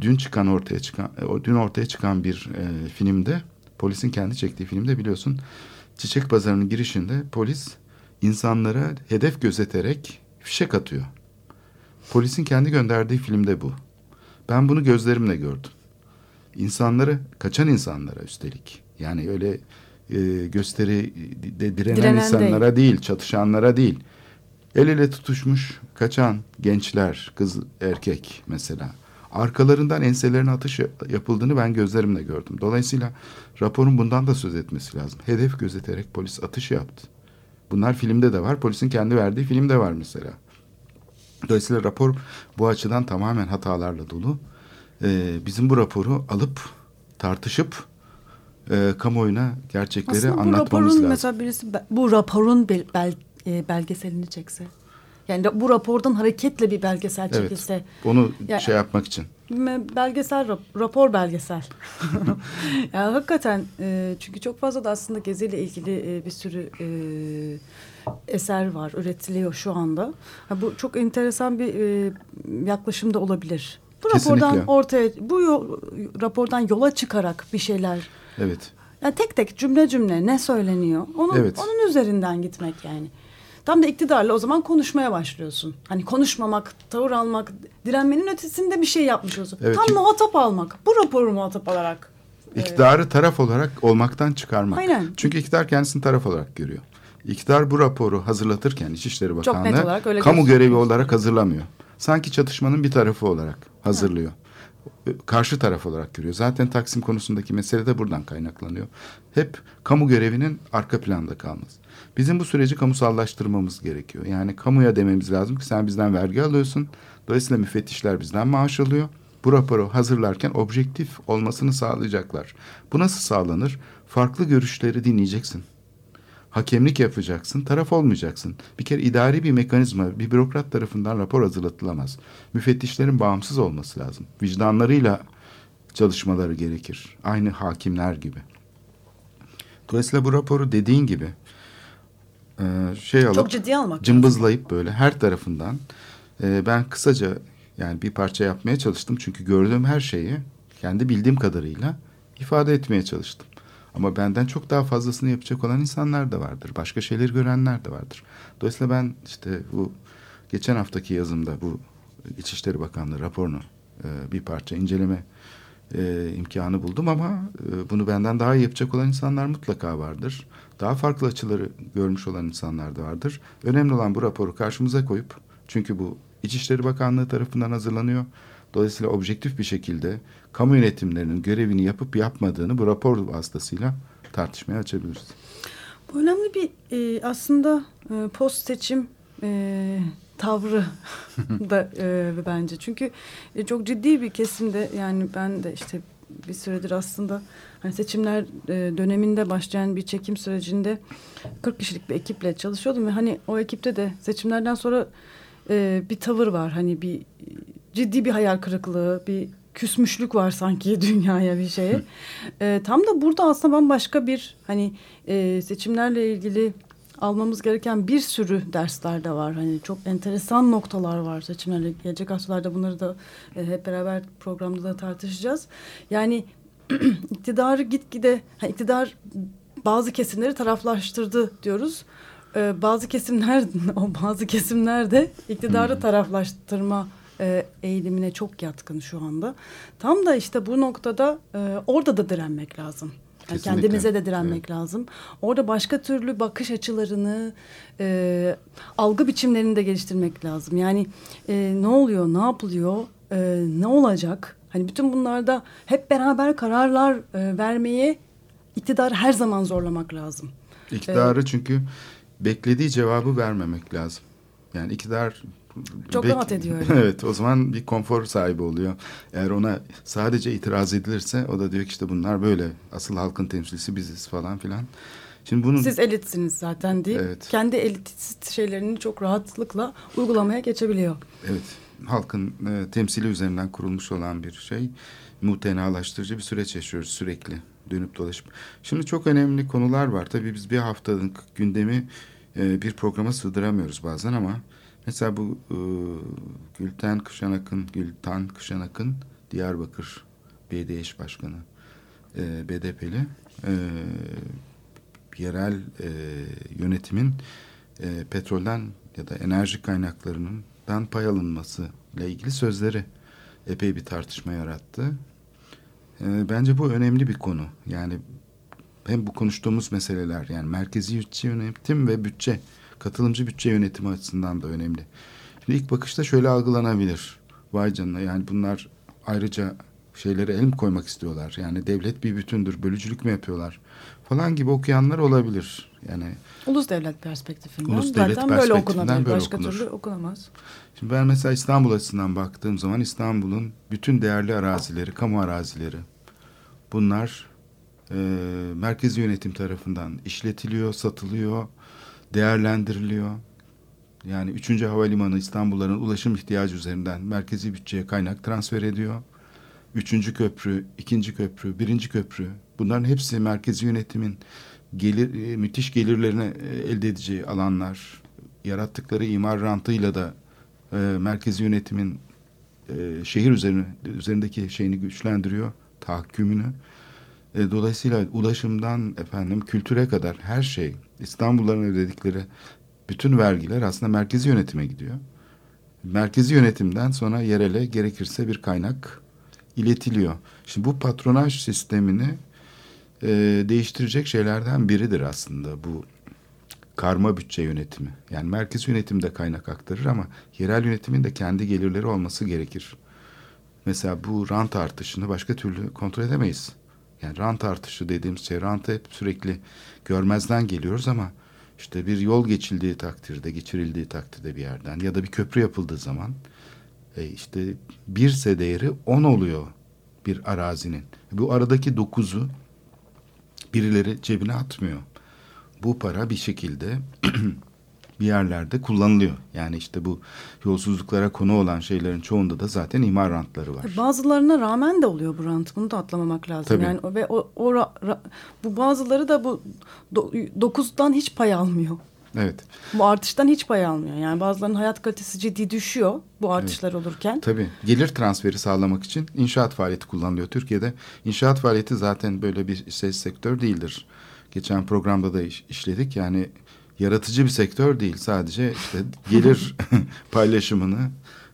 dün çıkan ortaya çıkan, e, dün ortaya çıkan bir e, filmde, polisin kendi çektiği filmde biliyorsun, çiçek pazarının girişinde polis insanlara hedef gözeterek fişek atıyor. Polisin kendi gönderdiği filmde bu. Ben bunu gözlerimle gördüm. İnsanları, kaçan insanlara üstelik. Yani öyle e, gösteri de direnen, Direnen insanlara değil. çatışanlara değil. El ele tutuşmuş kaçan gençler, kız, erkek mesela. Arkalarından enselerine atış yapıldığını ben gözlerimle gördüm. Dolayısıyla raporun bundan da söz etmesi lazım. Hedef gözeterek polis atış yaptı. Bunlar filmde de var. Polisin kendi verdiği filmde var mesela. Dolayısıyla rapor bu açıdan tamamen hatalarla dolu. Ee, bizim bu raporu alıp tartışıp e, kamuoyuna gerçekleri Aslında bu anlatmamız raporun lazım. mesela birisi bu raporun bel, bel- e, belgeselini çekse. Yani bu rapordan hareketle bir belgesel Evet. çekilse. Onu Ya- şey yapmak için. Belgesel, rap- rapor belgesel. yani hakikaten e, çünkü çok fazla da aslında geziyle ilgili e, bir sürü e, eser var, üretiliyor şu anda. Ha, bu çok enteresan bir e, yaklaşım da olabilir. Bu Kesinlikle. rapordan ortaya, bu yo- rapordan yola çıkarak bir şeyler Evet. yani tek tek cümle cümle ne söyleniyor? Onun, Evet. onun üzerinden gitmek yani. Tam da iktidarla o zaman konuşmaya başlıyorsun. Hani konuşmamak, tavır almak, direnmenin ötesinde bir şey yapmış olsun. Evet, Tam muhatap almak. Bu raporu muhatap alarak. İktidarı taraf olarak olmaktan çıkarmak. Aynen. Çünkü iktidar kendisini taraf olarak görüyor. İktidar bu raporu hazırlatırken İçişleri Bakanlığı kamu gözüküyor. görevi olarak hazırlamıyor. Sanki çatışmanın bir tarafı olarak hazırlıyor. Karşı taraf olarak görüyor. Zaten Taksim konusundaki mesele de buradan kaynaklanıyor. Hep kamu görevinin arka planda kalması. Bizim bu süreci kamusallaştırmamız gerekiyor. Yani kamuya dememiz lazım ki sen bizden vergi alıyorsun. Dolayısıyla müfettişler bizden maaş alıyor. Bu raporu hazırlarken objektif olmasını sağlayacaklar. Bu nasıl sağlanır? Farklı görüşleri dinleyeceksin. Hakemlik yapacaksın, taraf olmayacaksın. Bir kere idari bir mekanizma, bir bürokrat tarafından rapor hazırlatılamaz. Müfettişlerin bağımsız olması lazım. Vicdanlarıyla çalışmaları gerekir. Aynı hakimler gibi. Dolayısıyla bu raporu dediğin gibi e, şey alıp Çok ciddiye almak cımbızlayıp böyle her tarafından e, ben kısaca yani bir parça yapmaya çalıştım. Çünkü gördüğüm her şeyi kendi bildiğim kadarıyla ifade etmeye çalıştım. Ama benden çok daha fazlasını yapacak olan insanlar da vardır. Başka şeyleri görenler de vardır. Dolayısıyla ben işte bu geçen haftaki yazımda bu İçişleri Bakanlığı raporunu e, bir parça inceleme e, imkanı buldum ama e, bunu benden daha iyi yapacak olan insanlar mutlaka vardır. Daha farklı açıları görmüş olan insanlar da vardır. Önemli olan bu raporu karşımıza koyup çünkü bu İçişleri Bakanlığı tarafından hazırlanıyor. Dolayısıyla objektif bir şekilde kamu yönetimlerinin görevini yapıp yapmadığını bu rapor vasıtasıyla tartışmaya açabiliriz. Bu önemli bir e, aslında e, post seçim e, tavrı da e, bence. Çünkü e, çok ciddi bir kesimde yani ben de işte bir süredir aslında hani seçimler e, döneminde başlayan bir çekim sürecinde 40 kişilik bir ekiple çalışıyordum ve hani o ekipte de seçimlerden sonra e, bir tavır var. Hani bir ciddi bir hayal kırıklığı, bir küsmüşlük var sanki dünyaya bir şeye. E, tam da burada aslında bambaşka bir hani e, seçimlerle ilgili almamız gereken bir sürü dersler de var. Hani çok enteresan noktalar var seçimlerle. Gelecek haftalarda bunları da e, hep beraber programda da tartışacağız. Yani iktidarı gitgide, ha, iktidar bazı kesimleri taraflaştırdı diyoruz. Ee, bazı kesimler, o bazı kesimler de iktidarı taraflaştırma e, eğilimine çok yatkın şu anda. Tam da işte bu noktada e, orada da direnmek lazım. Yani Kesinlikle. kendimize de direnmek lazım. Orada başka türlü bakış açılarını, e, algı biçimlerini de geliştirmek lazım. Yani e, ne oluyor, ne yapılıyor, e, ne olacak? Hani bütün bunlarda hep beraber kararlar e, vermeye iktidar her zaman zorlamak lazım. İktidarı çünkü beklediği cevabı vermemek lazım. Yani iktidar Çok rahat ediyor öyle. evet o zaman bir konfor sahibi oluyor. Eğer ona sadece itiraz edilirse o da diyor ki işte bunlar böyle. Asıl halkın temsilcisi biziz falan filan. Şimdi bunun Siz elitsiniz zaten deyip Evet. kendi elitist şeylerini çok rahatlıkla uygulamaya geçebiliyor. Evet, halkın e, temsili üzerinden kurulmuş olan bir şey. Mutenalaştırıcı bir süreç yaşıyoruz sürekli dönüp dolaşıp. Şimdi çok önemli konular var. Tabii biz bir haftalık gündemi e, bir programa sığdıramıyoruz bazen ama mesela bu e, Gülten Kışanak'ın, Gültan Kışanak'ın Diyarbakır Belediye İş Başkanı e, BDP'li e, yerel e, yönetimin e, petrolden ya da enerji kaynaklarından pay alınması ile ilgili sözleri epey bir tartışma yarattı. E, bence bu önemli bir konu. Yani hem bu konuştuğumuz meseleler yani merkezi bütçe yönetim ve bütçe katılımcı bütçe yönetimi açısından da önemli. Şimdi ilk bakışta şöyle algılanabilir. Vay canına yani bunlar ayrıca şeylere el mi koymak istiyorlar? Yani devlet bir bütündür, bölücülük mü yapıyorlar? Falan gibi okuyanlar olabilir. Yani Ulus devlet perspektifinden Ulus devlet zaten böyle perspektifinden okunabilir. böyle Başka okunur. türlü okunamaz. Şimdi ben mesela İstanbul açısından baktığım zaman İstanbul'un bütün değerli arazileri, kamu arazileri bunlar e, merkezi yönetim tarafından işletiliyor, satılıyor, değerlendiriliyor. Yani 3. Havalimanı İstanbulluların ulaşım ihtiyacı üzerinden merkezi bütçeye kaynak transfer ediyor. Üçüncü köprü, ikinci köprü, birinci köprü bunların hepsi merkezi yönetimin gelir, e, müthiş gelirlerine e, elde edeceği alanlar. Yarattıkları imar rantıyla da e, merkezi yönetimin e, şehir üzerine, üzerindeki şeyini güçlendiriyor, tahakkümünü. E, dolayısıyla ulaşımdan efendim kültüre kadar her şey İstanbulluların ödedikleri bütün vergiler aslında merkezi yönetime gidiyor. Merkezi yönetimden sonra yerele gerekirse bir kaynak iletiliyor. Şimdi bu patronaj sistemini e, değiştirecek şeylerden biridir aslında bu karma bütçe yönetimi. Yani merkez yönetim de kaynak aktarır ama yerel yönetimin de kendi gelirleri olması gerekir. Mesela bu rant artışını başka türlü kontrol edemeyiz. Yani rant artışı dediğimiz şey rantı hep sürekli görmezden geliyoruz ama işte bir yol geçildiği takdirde, geçirildiği takdirde bir yerden ya da bir köprü yapıldığı zaman e, işte birse değeri 10 oluyor bir arazinin. Bu aradaki dokuzu birileri cebine atmıyor. Bu para bir şekilde bir yerlerde kullanılıyor. Yani işte bu yolsuzluklara konu olan şeylerin çoğunda da zaten imar rantları var. Bazılarına rağmen de oluyor bu rant. Bunu da atlamamak lazım. Tabii. Yani ve o, o ra- ra- bu bazıları da bu do, dokuzdan hiç pay almıyor. Evet. Bu artıştan hiç pay almıyor. Yani bazılarının hayat kalitesi ciddi düşüyor bu artışlar olurken. Tabii. Gelir transferi sağlamak için inşaat faaliyeti kullanılıyor. Türkiye'de inşaat faaliyeti zaten böyle bir ses sektör değildir. Geçen programda da iş- işledik. Yani yaratıcı bir sektör değil. Sadece işte gelir paylaşımını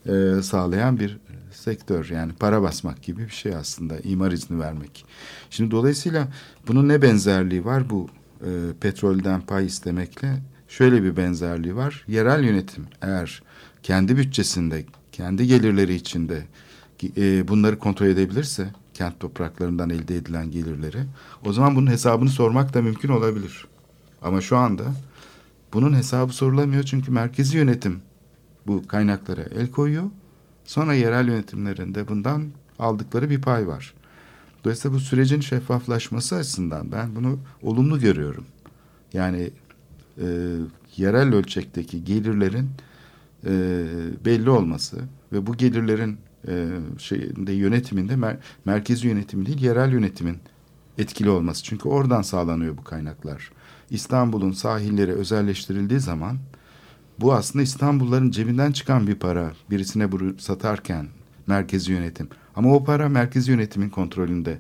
e, sağlayan bir sektör. Yani para basmak gibi bir şey aslında. imar izni vermek. Şimdi dolayısıyla bunun ne benzerliği var bu e, petrolden pay istemekle? Şöyle bir benzerliği var. Yerel yönetim eğer kendi bütçesinde, kendi gelirleri içinde e, bunları kontrol edebilirse kent topraklarından elde edilen gelirleri o zaman bunun hesabını sormak da mümkün olabilir. Ama şu anda bunun hesabı sorulamıyor çünkü merkezi yönetim bu kaynaklara el koyuyor. Sonra yerel yönetimlerin de bundan aldıkları bir pay var. Dolayısıyla bu sürecin şeffaflaşması açısından ben bunu olumlu görüyorum. Yani e, yerel ölçekteki gelirlerin e, belli olması ve bu gelirlerin e, şeyinde yönetiminde mer- merkezi yönetim değil yerel yönetimin etkili olması. Çünkü oradan sağlanıyor bu kaynaklar. İstanbul'un sahilleri özelleştirildiği zaman bu aslında İstanbulluların cebinden çıkan bir para. Birisine bunu satarken merkezi yönetim. Ama o para merkezi yönetimin kontrolünde.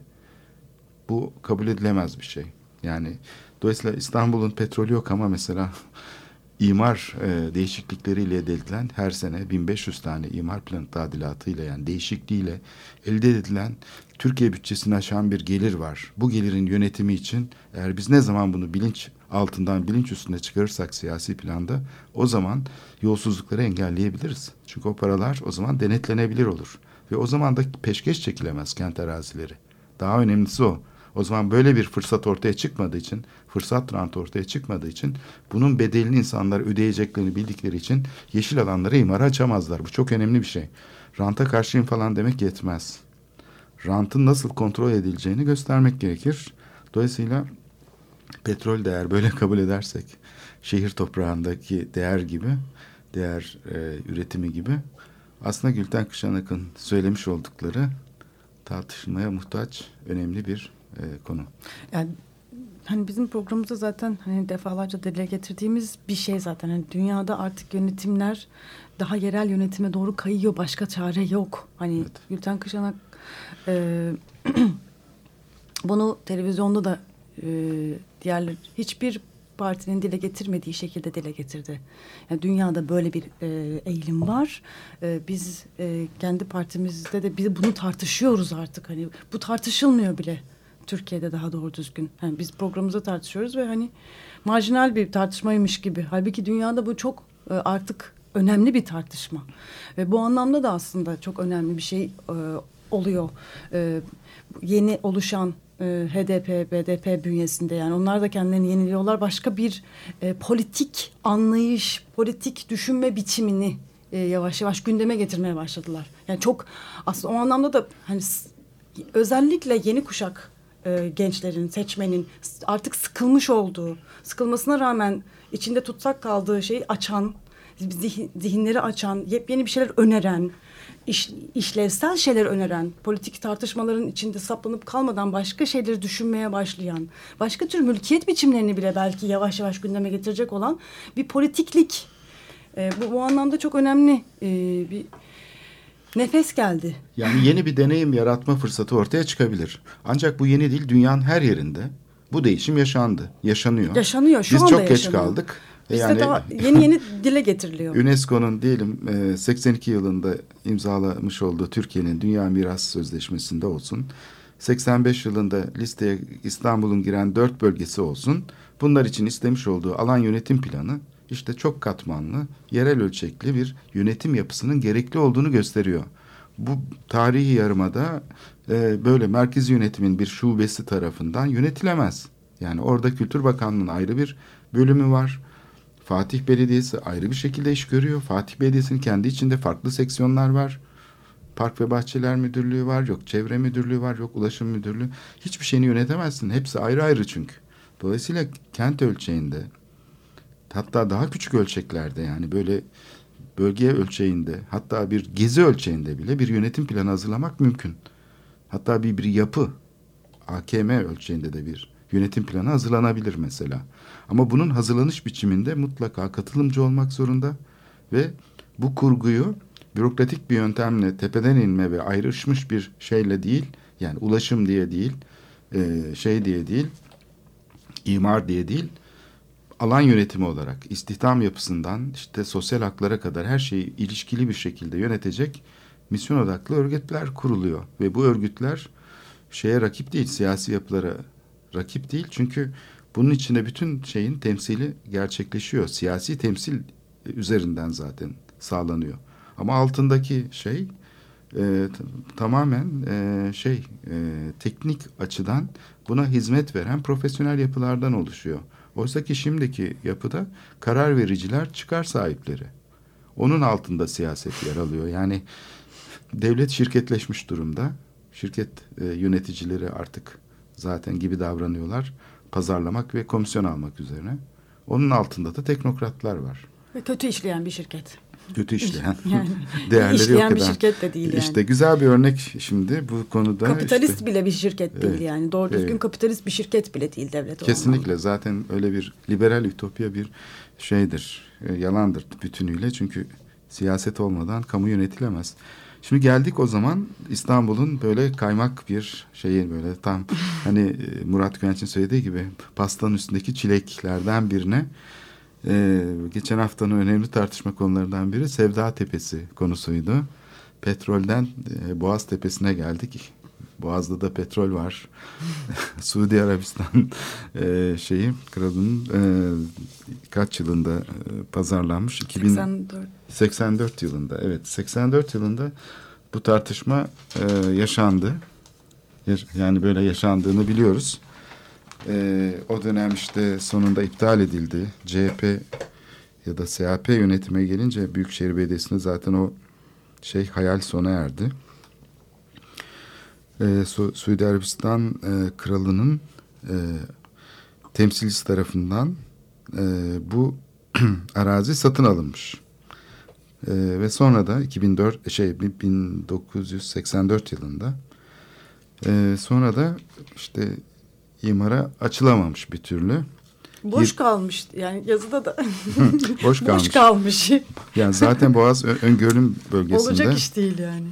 Bu kabul edilemez bir şey. Yani dolayısıyla İstanbul'un petrolü yok ama mesela imar e, değişiklikleriyle elde edilen her sene 1500 tane imar planı tadilatıyla yani değişikliğiyle elde edilen Türkiye bütçesini aşan bir gelir var. Bu gelirin yönetimi için eğer biz ne zaman bunu bilinç altından bilinç üstüne çıkarırsak siyasi planda o zaman yolsuzlukları engelleyebiliriz. Çünkü o paralar o zaman denetlenebilir olur. Ve o zaman da peşkeş çekilemez kent arazileri. Daha önemlisi o. O zaman böyle bir fırsat ortaya çıkmadığı için, fırsat rantı ortaya çıkmadığı için bunun bedelini insanlar ödeyeceklerini bildikleri için yeşil alanları imara açamazlar. Bu çok önemli bir şey. Ranta karşıyım falan demek yetmez. Rantın nasıl kontrol edileceğini göstermek gerekir. Dolayısıyla petrol değer böyle kabul edersek şehir toprağındaki değer gibi, değer e, üretimi gibi aslında Gülten Kışanak'ın söylemiş oldukları tartışılmaya muhtaç önemli bir e, konu. Yani hani bizim programımızda zaten hani defalarca dile getirdiğimiz bir şey zaten. Hani dünyada artık yönetimler daha yerel yönetime doğru kayıyor. Başka çare yok. Hani Evet. Gülten Kışanak e, bunu televizyonda da e, diğerler hiçbir partinin dile getirmediği şekilde dile getirdi. Yani dünyada böyle bir e, eğilim var. E, biz e, kendi partimizde de biz bunu tartışıyoruz artık. Hani bu tartışılmıyor bile Türkiye'de daha doğru düzgün. Yani biz programımızda tartışıyoruz ve hani marjinal bir tartışmaymış gibi. Halbuki dünyada bu çok e, artık önemli bir tartışma. Ve bu anlamda da aslında çok önemli bir şey e, oluyor. E, yeni oluşan e, HDP, BDP bünyesinde yani onlar da kendilerini yeniliyorlar. Başka bir e, politik anlayış, politik düşünme biçimini e, yavaş yavaş gündeme getirmeye başladılar. Yani çok aslında o anlamda da hani özellikle yeni kuşak e, gençlerin, seçmenin artık sıkılmış olduğu, sıkılmasına rağmen içinde tutsak kaldığı şeyi açan, zihin- zihinleri açan, yepyeni bir şeyler öneren, iş, işlevsel şeyler öneren, politik tartışmaların içinde saplanıp kalmadan başka şeyleri düşünmeye başlayan, başka tür mülkiyet biçimlerini bile belki yavaş yavaş gündeme getirecek olan bir politiklik. E, bu, bu anlamda çok önemli e, bir nefes geldi. Yani yeni bir deneyim yaratma fırsatı ortaya çıkabilir. Ancak bu yeni değil dünyanın her yerinde bu değişim yaşandı, yaşanıyor. Yaşanıyor, şu Biz anda çok geç kaldık. E Bizde yani daha yeni yeni dile getiriliyor. UNESCO'nun diyelim e, 82 yılında imzalamış olduğu Türkiye'nin Dünya Miras Sözleşmesi'nde olsun. 85 yılında listeye İstanbul'un giren dört bölgesi olsun. Bunlar için istemiş olduğu alan yönetim planı işte çok katmanlı, yerel ölçekli bir yönetim yapısının gerekli olduğunu gösteriyor. Bu tarihi yarımada e, böyle merkezi yönetimin bir şubesi tarafından yönetilemez. Yani orada Kültür Bakanlığı'nın ayrı bir bölümü var. Fatih Belediyesi ayrı bir şekilde iş görüyor. Fatih Belediyesi'nin kendi içinde farklı seksiyonlar var. Park ve Bahçeler Müdürlüğü var, yok Çevre Müdürlüğü var, yok Ulaşım Müdürlüğü. Hiçbir şeyini yönetemezsin. Hepsi ayrı ayrı çünkü. Dolayısıyla kent ölçeğinde hatta daha küçük ölçeklerde yani böyle bölge ölçeğinde hatta bir gezi ölçeğinde bile bir yönetim planı hazırlamak mümkün. Hatta bir, bir yapı AKM ölçeğinde de bir yönetim planı hazırlanabilir mesela. Ama bunun hazırlanış biçiminde mutlaka katılımcı olmak zorunda ve bu kurguyu bürokratik bir yöntemle tepeden inme ve ayrışmış bir şeyle değil yani ulaşım diye değil e, şey diye değil imar diye değil alan yönetimi olarak istihdam yapısından işte sosyal haklara kadar her şeyi ilişkili bir şekilde yönetecek misyon odaklı örgütler kuruluyor. Ve bu örgütler şeye rakip değil siyasi yapılara rakip değil. Çünkü bunun içinde bütün şeyin temsili gerçekleşiyor siyasi temsil üzerinden zaten sağlanıyor ama altındaki şey e, tamamen e, şey e, teknik açıdan buna hizmet veren profesyonel yapılardan oluşuyor. Oysa ki şimdiki yapıda karar vericiler çıkar sahipleri. Onun altında siyaset yer alıyor. Yani devlet şirketleşmiş durumda. Şirket e, yöneticileri artık zaten gibi davranıyorlar. Pazarlamak ve komisyon almak üzerine. Onun altında da teknokratlar var. Ve kötü işleyen bir şirket. Kötü işleyen, Yani değerleri işleyen yok bir eden. şirket de değil yani. İşte güzel bir örnek şimdi bu konuda. kapitalist işte- bile bir şirket değil Evet, yani. Doğru düzgün evet. kapitalist bir şirket bile değil devlet Kesinlikle zaten öyle bir liberal ütopya bir şeydir. e, yalandır bütünüyle çünkü siyaset olmadan kamu yönetilemez. Şimdi geldik o zaman İstanbul'un böyle kaymak bir şeyin böyle tam hani e, Murat Güvenç'in söylediği gibi pastanın üstündeki çileklerden birine e, geçen haftanın önemli tartışma konularından biri Sevda Tepesi konusuydu. Petrolden e, Boğaz Tepesi'ne geldik. Boğaz'da da petrol var. Suudi Arabistan e, şeyi kralının e, kaç yılında e, pazarlanmış? 2000 84. 84 yılında evet 84 yılında bu tartışma e, yaşandı. Yaş- Yani böyle yaşandığını biliyoruz. E, o dönem işte sonunda iptal edildi. CHP ya da SHP yönetime gelince Büyükşehir Belediyesi'nde zaten o şey hayal sona erdi. E, Su- Suudi Arabistan e, kralının e, temsilcisi tarafından e, bu arazi satın alınmış. Ee, ve sonra da 2004 şey 1984 yılında e, sonra da işte imara açılamamış bir türlü. Boş kalmış yani yazıda da Boş kalmış. boş kalmış. Yani zaten Boğaz Öngörüm bölgesinde. Olacak iş değil yani.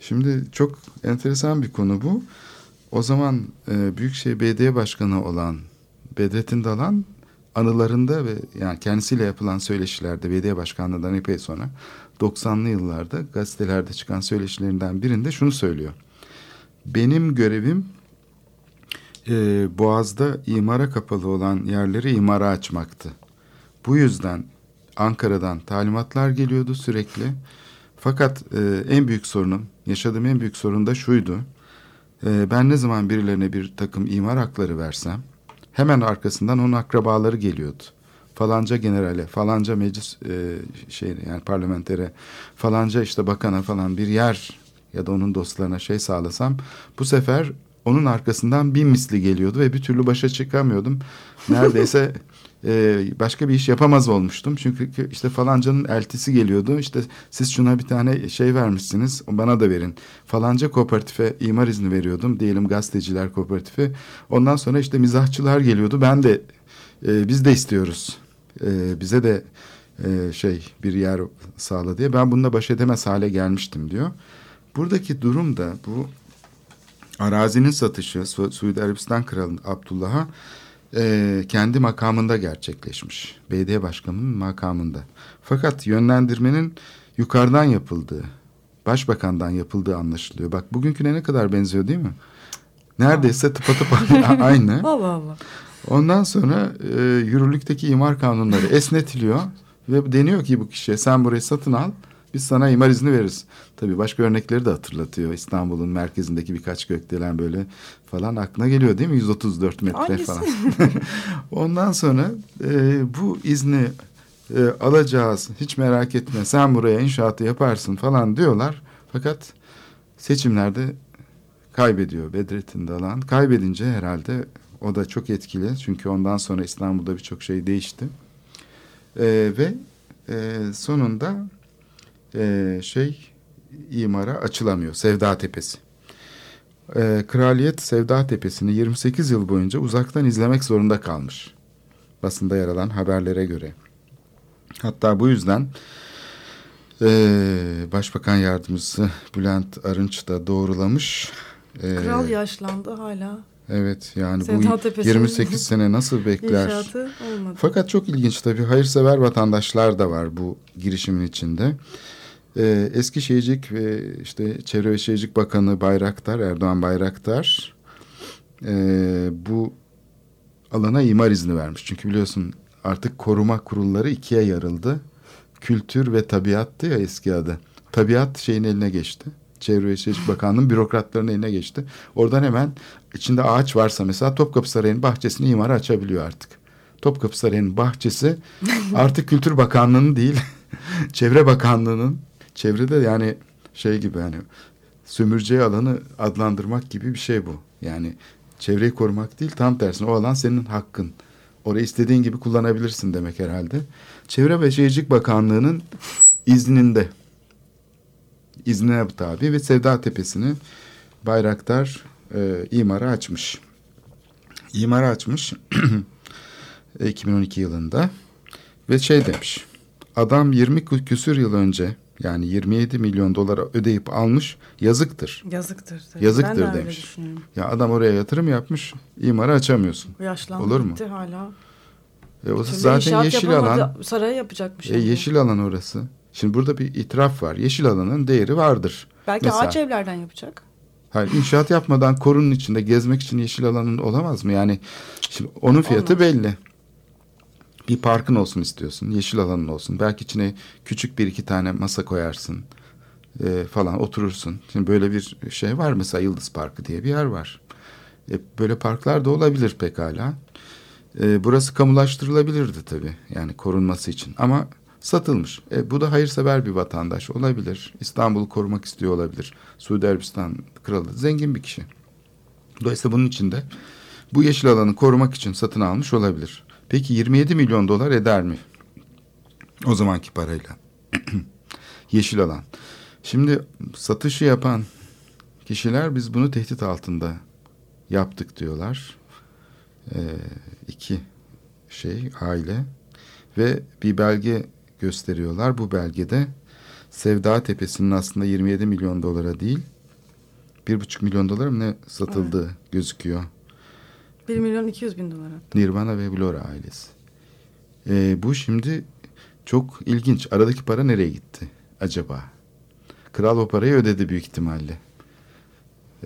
Şimdi çok enteresan bir konu bu. O zaman e, Büyükşehir Belediye Başkanı olan Bedrettin Dalan anılarında ve yani kendisiyle yapılan söyleşilerde belediye başkanlığından epey sonra 90'lı yıllarda gazetelerde çıkan söyleşilerinden birinde şunu söylüyor. Benim görevim e, Boğaz'da imara kapalı olan yerleri imara açmaktı. Bu yüzden Ankara'dan talimatlar geliyordu sürekli. Fakat e, en büyük sorunum, yaşadığım en büyük sorun da şuydu. E, ben ne zaman birilerine bir takım imar hakları versem hemen arkasından onun akrabaları geliyordu. Falanca generale, falanca meclis e, şey yani parlamentere, falanca işte bakana falan bir yer ya da onun dostlarına şey sağlasam bu sefer onun arkasından bin misli geliyordu ve bir türlü başa çıkamıyordum. Neredeyse e, başka bir iş yapamaz olmuştum. Çünkü işte falancanın eltisi geliyordu. İşte siz şuna bir tane şey vermişsiniz bana da verin. Falanca kooperatife imar izni veriyordum. Diyelim gazeteciler kooperatifi. Ondan sonra işte mizahçılar geliyordu. Ben de e, biz de istiyoruz. E, bize de e, şey bir yer sağla diye. Ben bununla baş edemez hale gelmiştim diyor. Buradaki durum da bu arazinin satışı Su Suudi Arabistan Kralı Abdullah'a e, kendi makamında gerçekleşmiş. Belediye başkanının makamında. Fakat yönlendirmenin yukarıdan yapıldığı, başbakandan yapıldığı anlaşılıyor. Bak bugünküne ne kadar benziyor değil mi? Neredeyse tıpatıp aynı. Allah Allah. Ondan sonra e, yürürlükteki imar kanunları esnetiliyor ve deniyor ki bu kişiye sen burayı satın al biz sana imar izni veririz. Tabii başka örnekleri de hatırlatıyor. İstanbul'un merkezindeki birkaç gökdelen böyle falan aklına geliyor değil mi? 134 metre Hangisi? falan. Ondan sonra e, bu izni e, alacağız hiç merak etme sen buraya inşaatı yaparsın falan diyorlar. Fakat seçimlerde kaybediyor Bedrettin Dalan. Kaybedince herhalde o da çok etkili. Çünkü ondan sonra İstanbul'da birçok şey değişti. Ee, ve e, sonunda e, şey imara açılamıyor. Sevda Tepesi. e, Kraliyet Sevda Tepesi'ni 28 yıl boyunca uzaktan izlemek zorunda kalmış. Basında yer alan haberlere göre. Hatta bu yüzden e, Başbakan Yardımcısı Bülent Arınç da doğrulamış. E, Kral yaşlandı hala. Evet yani Sevda bu Tepesi'nin 28 sene nasıl bekler? İnşaatı olmadı. Fakat çok ilginç tabii hayırsever vatandaşlar da var bu girişimin içinde. Ee, eski Şehircilik ve işte Çevre ve Şehircilik Bakanı Bayraktar, Erdoğan Bayraktar e, bu alana imar izni vermiş. Çünkü biliyorsun artık koruma kurulları ikiye yarıldı. Kültür ve tabiattı ya eski adı. Tabiat şeyin eline geçti. Çevre ve Şehircilik Bakanlığı'nın bürokratlarının eline geçti. Oradan hemen içinde ağaç varsa mesela Topkapı Sarayı'nın bahçesini imara açabiliyor artık. Topkapı Sarayı'nın bahçesi artık Kültür Bakanlığı'nın değil, Çevre Bakanlığı'nın, çevrede yani şey gibi hani sömüreceği alanı adlandırmak gibi bir şey bu. Yani çevreyi korumak değil tam tersine o alan senin hakkın. Orayı istediğin gibi kullanabilirsin demek herhalde. Çevre ve Şehircilik Bakanlığı'nın izninde iznine tabi ve Sevda Tepesi'ni Bayraktar e, imara açmış. İmara açmış 2012 yılında ve şey demiş adam 20 kü- küsür yıl önce yani 27 milyon dolara ödeyip almış yazıktır. Yazıktır. tabii. Yazıktır ben de öyle demiş. düşünüyorum. Ya adam oraya yatırım yapmış imara açamıyorsun. Yaşlandı Olur mu? hala. E, o Şimdi zaten yeşil alan. Saray yapacakmış. E, şimdi. yeşil alan orası. Şimdi burada bir itiraf var. Yeşil alanın değeri vardır. Belki Mesela. ağaç evlerden yapacak. Hayır inşaat yapmadan korunun içinde gezmek için yeşil alanın olamaz mı? Yani şimdi onun fiyatı Olmaz. belli. Bir parkın olsun istiyorsun. Yeşil alanın olsun. Belki içine küçük bir iki tane masa koyarsın. e, falan oturursun. Şimdi böyle bir şey var mesela Yıldız Parkı diye bir yer var. E, böyle parklar da olabilir pekala. E, burası kamulaştırılabilirdi tabii. Yani korunması için. Ama satılmış. E, bu da hayırsever bir vatandaş olabilir. İstanbul'u korumak istiyor olabilir. Suudi Arabistan kralı zengin bir kişi. Dolayısıyla bunun içinde bu yeşil alanı korumak için satın almış olabilir. Peki 27 milyon dolar eder mi? O zamanki parayla. yeşil alan. Şimdi satışı yapan kişiler biz bunu tehdit altında yaptık diyorlar. Ee, iki şey aile ve bir belge gösteriyorlar. Bu belgede Sevda Tepesi'nin aslında 27 milyon dolara değil bir buçuk milyon dolar mı ne satıldığı gözüküyor. 1 milyon 200 bin dolar. hatta. Nirvana ve Blora ailesi. Ee, bu şimdi çok ilginç. Aradaki para nereye gitti acaba? Kral o parayı ödedi büyük ihtimalle.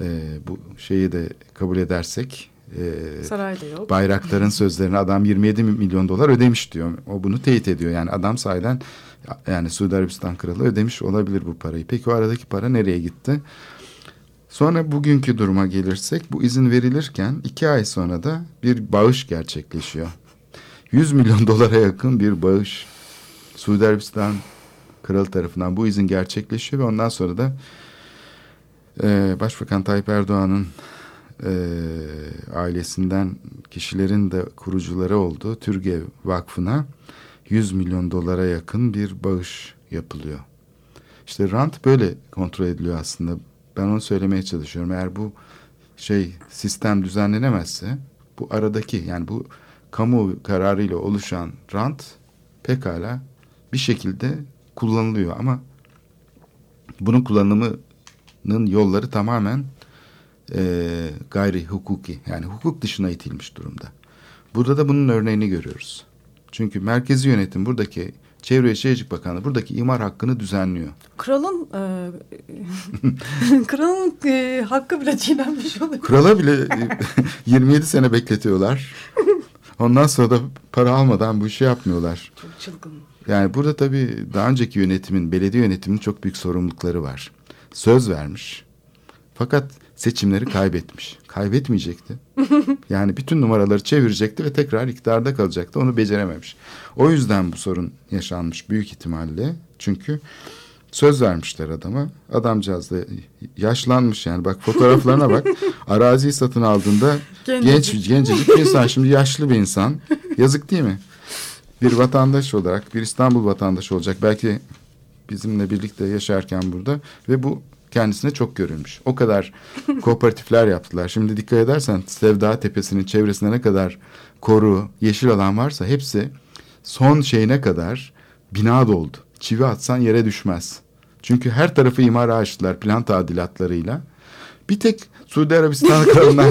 Ee, bu şeyi de kabul edersek e, Saray da yok. Bayraktar'ın sözlerine adam 27 milyon dolar ödemiş diyor. O bunu teyit ediyor. Yani adam sahiden yani Suudi Arabistan kralı ödemiş olabilir bu parayı. Peki o aradaki para nereye gitti? Sonra bugünkü duruma gelirsek bu izin verilirken iki ay sonra da bir bağış gerçekleşiyor. 100 milyon dolara yakın bir bağış Suudi Arabistan kralı tarafından bu izin gerçekleşiyor ve ondan sonra da e, Başbakan Tayyip Erdoğan'ın e, ailesinden kişilerin de kurucuları olduğu Türgev Vakfı'na 100 milyon dolara yakın bir bağış yapılıyor. İşte rant böyle kontrol ediliyor aslında. Ben onu söylemeye çalışıyorum. Eğer bu şey sistem düzenlenemezse bu aradaki yani bu kamu kararıyla oluşan rant pekala bir şekilde kullanılıyor ama bunun kullanımının yolları tamamen e, gayri hukuki yani hukuk dışına itilmiş durumda. Burada da bunun örneğini görüyoruz. Çünkü merkezi yönetim buradaki Çevre ve Şehircilik Bakanlığı buradaki imar hakkını düzenliyor. Kralın e, kralın e, hakkı bile çiğnenmiş oluyor. Krala bile e, 27 sene bekletiyorlar. Ondan sonra da para almadan bu işi yapmıyorlar. Çok çılgın. Yani burada tabii daha önceki yönetimin, belediye yönetiminin çok büyük sorumlulukları var. Söz vermiş. Fakat seçimleri kaybetmiş. Kaybetmeyecekti. Yani bütün numaraları çevirecekti ve tekrar iktidarda kalacaktı. Onu becerememiş. O yüzden bu sorun yaşanmış büyük ihtimalle. Çünkü söz vermişler adama. Adamcağız da yaşlanmış yani. Bak fotoğraflarına bak. Araziyi satın aldığında Gencecik. genç gencecik bir insan. Şimdi yaşlı bir insan. Yazık değil mi? bir vatandaş olarak bir İstanbul vatandaşı olacak belki bizimle birlikte yaşarken burada ve bu kendisine çok görülmüş. O kadar kooperatifler yaptılar. Şimdi dikkat edersen Sevda Tepesi'nin çevresinde ne kadar koru, yeşil alan varsa hepsi son şeyine kadar bina doldu. Çivi atsan yere düşmez. Çünkü her tarafı imara açtılar plan tadilatlarıyla. Bir tek Suudi Arabistan kralına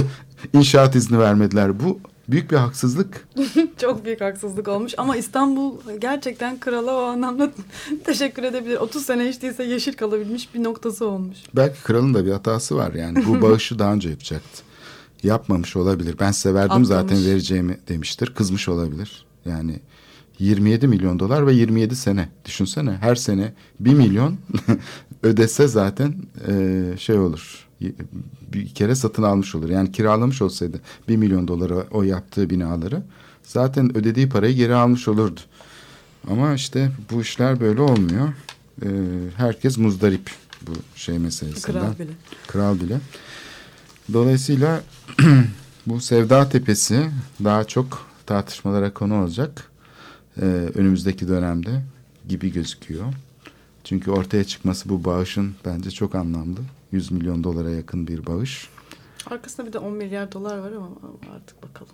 inşaat izni vermediler. Bu büyük bir haksızlık. Çok büyük haksızlık olmuş ama İstanbul gerçekten krala o anlamda teşekkür edebilir. 30 sene hiç değilse yeşil kalabilmiş bir noktası olmuş. Belki kralın da bir hatası var yani. Bu bağışı daha önce yapacaktı. Yapmamış olabilir. Ben size verdim Atlamış. zaten vereceğimi demiştir. Kızmış olabilir. Yani 27 milyon dolar ve 27 sene. Düşünsene her sene 1 milyon ödese zaten e, şey olur. Bir kere satın almış olur. Yani kiralamış olsaydı 1 milyon dolara o yaptığı binaları zaten ödediği parayı geri almış olurdu. Ama işte bu işler böyle olmuyor. E, herkes muzdarip bu şey meselesinden. Kral bile. Kral bile. Dolayısıyla bu Sevda Tepesi daha çok tartışmalara konu olacak ee, önümüzdeki dönemde gibi gözüküyor. Çünkü ortaya çıkması bu bağışın bence çok anlamlı. 100 milyon dolara yakın bir bağış. Arkasında bir de 10 milyar dolar var ama artık bakalım.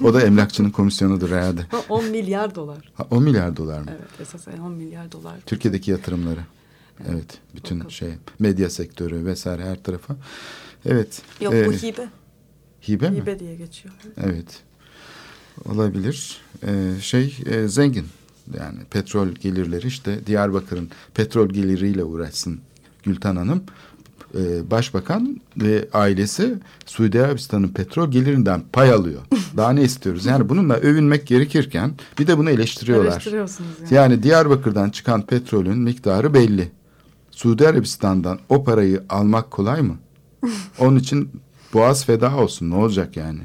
O da emlakçının komisyonudur herhalde. Ha, 10 milyar dolar. Ha, 10 milyar dolar mı? Evet esas 10 milyar dolar. Türkiye'deki yatırımları. Evet. Bütün Bakalım. şey medya sektörü vesaire her tarafa. Evet. Yok ee, bu hibe. hibe mi? Hibe diye geçiyor. Evet. Olabilir. Ee, şey e, zengin. Yani petrol gelirleri işte Diyarbakır'ın petrol geliriyle uğraşsın Gülten Hanım. Ee, başbakan ve ailesi Suudi Arabistan'ın petrol gelirinden pay alıyor. Daha ne istiyoruz? Yani bununla övünmek gerekirken bir de bunu eleştiriyorlar. Eleştiriyorsunuz yani. Yani Diyarbakır'dan çıkan petrolün miktarı belli. Suudi Arabistan'dan o parayı almak kolay mı? Onun için boğaz feda olsun. Ne olacak yani?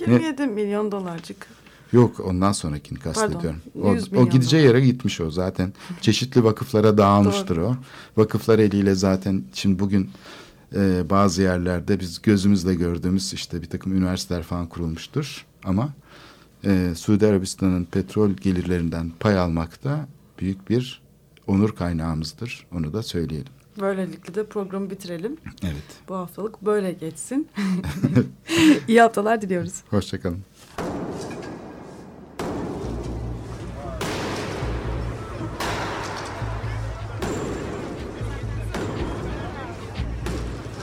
27 milyon dolarcık. Yok ondan sonrakini kastediyorum. O, 100 o milyon gideceği yere gitmiş o zaten. Çeşitli vakıflara dağılmıştır o. Vakıflar eliyle zaten şimdi bugün e, bazı yerlerde biz gözümüzle gördüğümüz işte bir takım üniversiteler falan kurulmuştur. Ama e, Suudi Arabistan'ın petrol gelirlerinden pay almak da büyük bir onur kaynağımızdır. Onu da söyleyelim. Böylelikle de programı bitirelim. Evet. Bu haftalık böyle geçsin. İyi haftalar diliyoruz. Hoşçakalın.